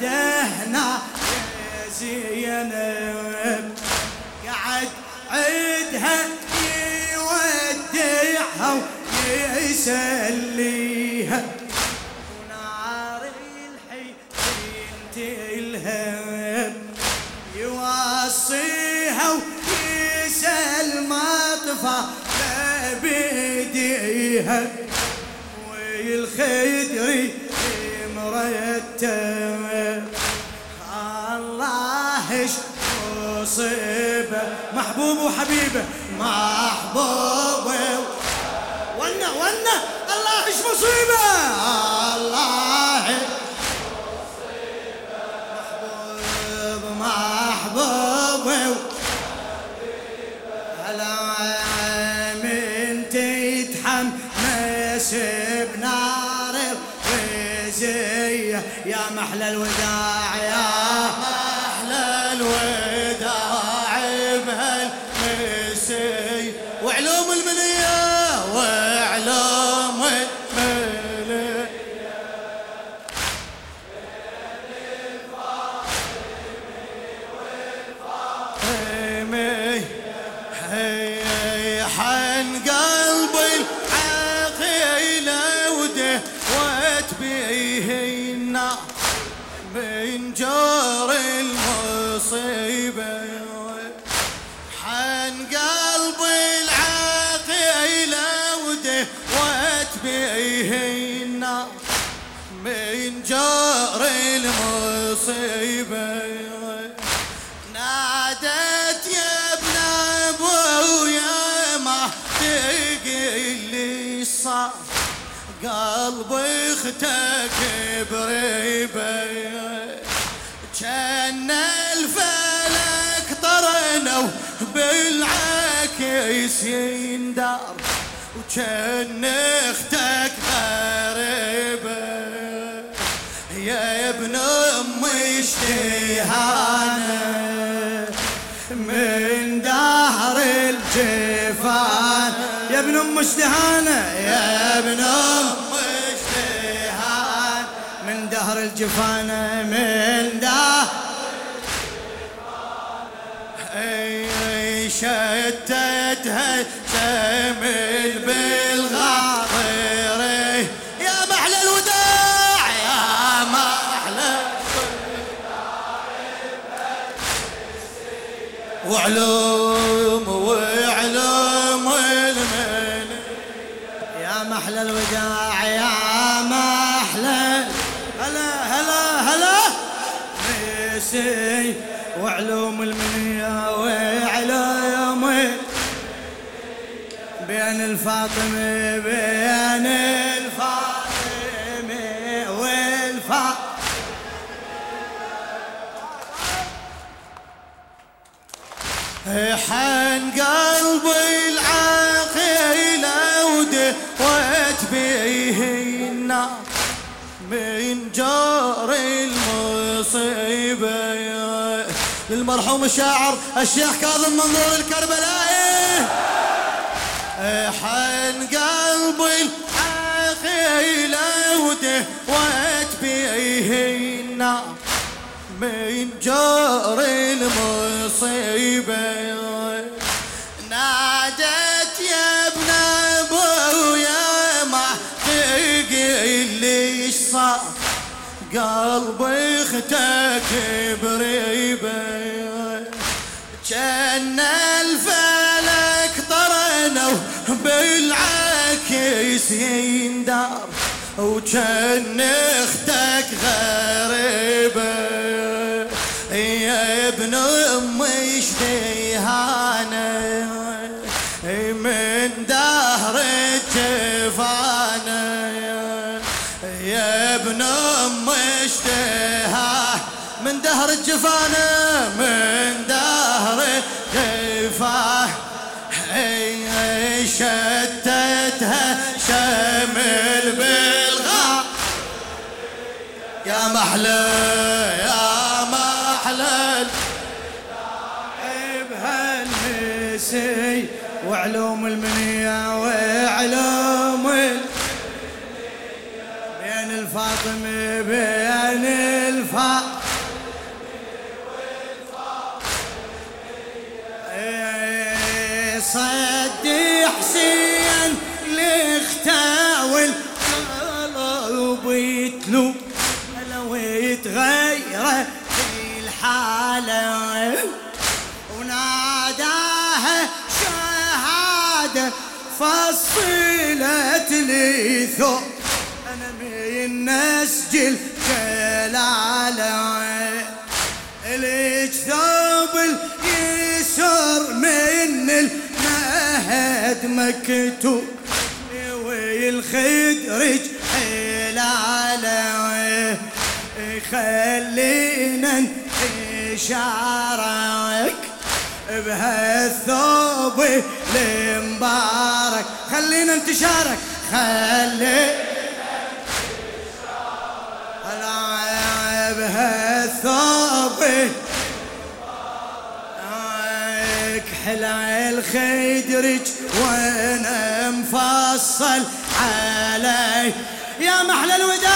نادهنا يا زينب قعد عيدها يودعها ويسليها. ونار الحين تلهب يوصيها ويسأل مطفى بيديها والخدري الله مصيبة محبوب وحبيبه محبوب. ونا ونا الله إيش مصيبة. الله بهالمسي وعلوم المنية وعلوم المنية. حي حن قلبي العقيلة ودهوت بيه النار من جار المصيبة. حن قلبي العقيلة ودهوت بيه النار من جار المصيبة نادت يا ابن ابويا ما تقل لي صار. قلب أختك بريبة. كان طرنوا بالعكس يندار وكان أختك غريبه يا ابن أمي اشتهانه من دهر الجفان. يا ابن ام اشتهانه يا ابن ام اشتهان من دهر الجفان من دهر شتتها شمل بالغاطر يا محلى الوداع يا محلى وعلوم وعلوم المن يا محلى الوداع يا محلى هلا هلا هلا ميسي وعلوم المنيا بين الفاطمة بين الفاطمة والفاطمة. حن قلبي العقيلة ودوت بيه النار. من جار المصيبة للمرحوم الشاعر الشيخ كاظم منظور الكربلائي. حن قلبي العقيلة ودوت بيه النار من جار المصيبة. نادت يا ابن أبويا ما تقل ليش صار قلب أختك بريبة. كان طرنوا بالعكس يندار وكان أختك غريبة. يا ابن أمي اشتهانة من دهر الجفانة. يا ابن أمي اشتهى من دهر الجفانة من شتتها شمل بالغار يا محلى يا محلى بهالمسي وعلوم المنيا وعلوم بين الفاطمة بين يتغير الحالة. وناداها شهادة فصلت لي ثوب أنا من نسجل جلالة ليش ثوب اليسر من المهد مكتوب والخدرج حلالة خلينا نشارك بهالثوب المبارك. خلينا نتشارك. خلينا بهالثوب كحلى الخدرج وأنا مفصل علي. يا محلى الوداع.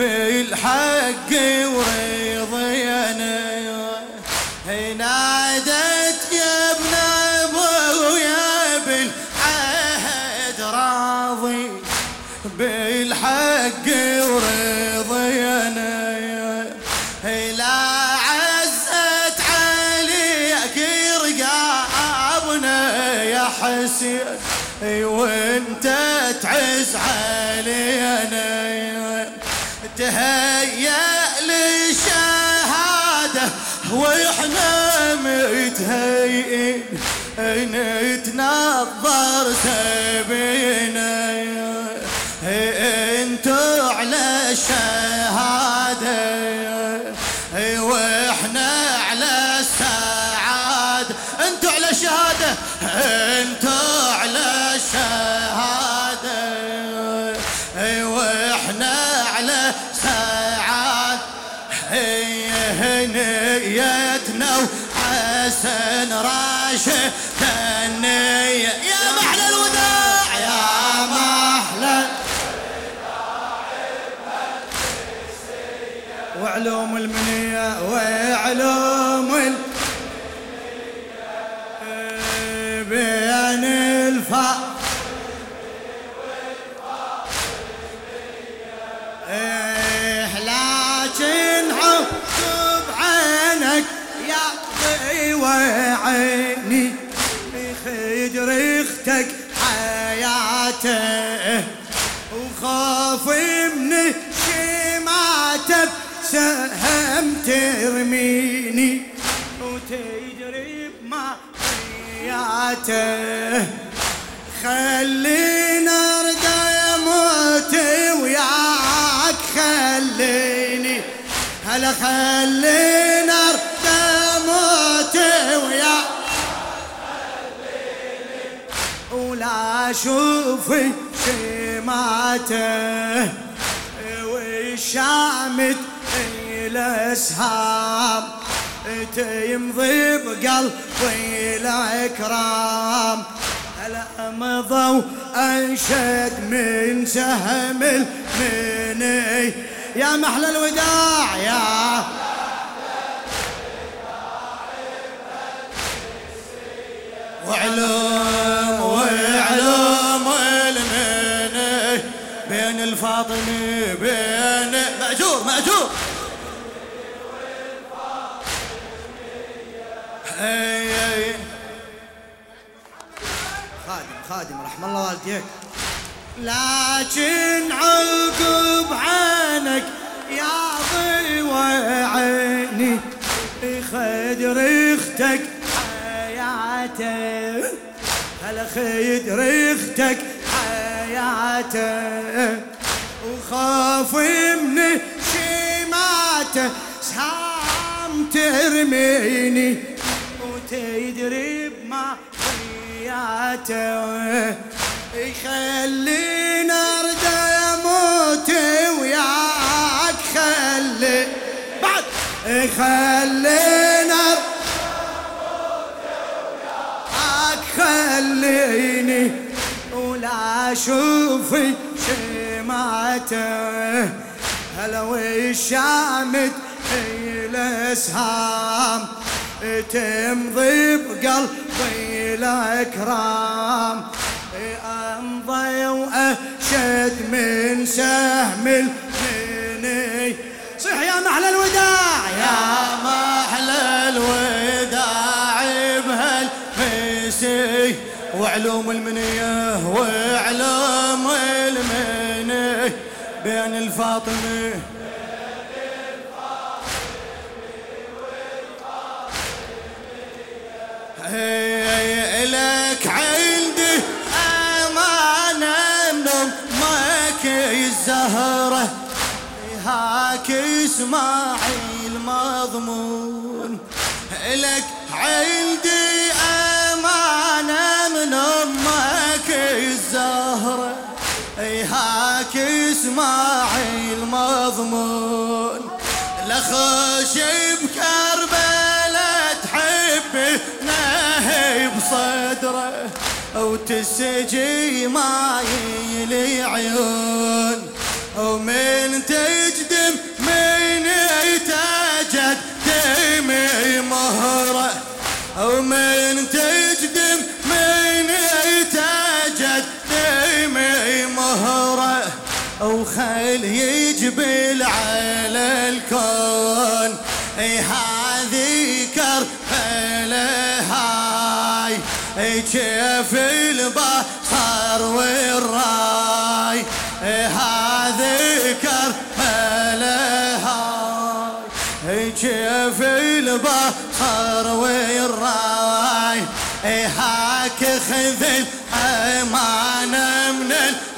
بالحق ورضي تهيأ للشهادة وإحنا متهيئين نتنظر سبينا. انتو على الشهادة وإحنا على السعادة. انتو على الشهادة وحسن راشد النية يا محلى الوداع يا محلى وعلوم المنية وعلوم ال... أختك حياته وخاف من شماته سهم ترميني وتجري بما حياته خلينا ارضى يموت وياك خليني هلا خلينا أشوف شماته والشامت الأسهام. تمضي بقلبي الاكرام هلا مضوا انشد من سهم المني. يا محلى الوداع يا وعلوم الفاطمي بين مأجور مأجور. اي اي خادم خادم رحم الله والديك. لكن عقب عينك يا ضي عيني خدر أختك حياته. هلا خدر أختك حياته؟ وخاف من شماته سام ترميني. وتدري بما يخلينا ارجع أموت وياك. خلي بعد. خلينا وياك. خليني ولا اشوفي شمعته هلا والشامت هي الاسهام تمضي بقلبي الاكرام أمضي وأشد من سهم المني صيح يا محلى الوداع. يا محلى الوداع بهالمسي وعلوم المنية وعلوم المني بين الفاطمة. لك عندي أمانة من أمك الزهرة هاك إسماعيل مضمون. لك عندي أمانة الزهرة هاك إسماعيل مضمون. لخش بكربلة تحب نهي بصدره وتسجي ما يلي عيون ومن على الكون. إي هذه كربلاء هاي. إي كيف البصر والراي إي هذه كربلاء هاي. إي كيف البصر والراي إي هاك خذ الأمانة من البكي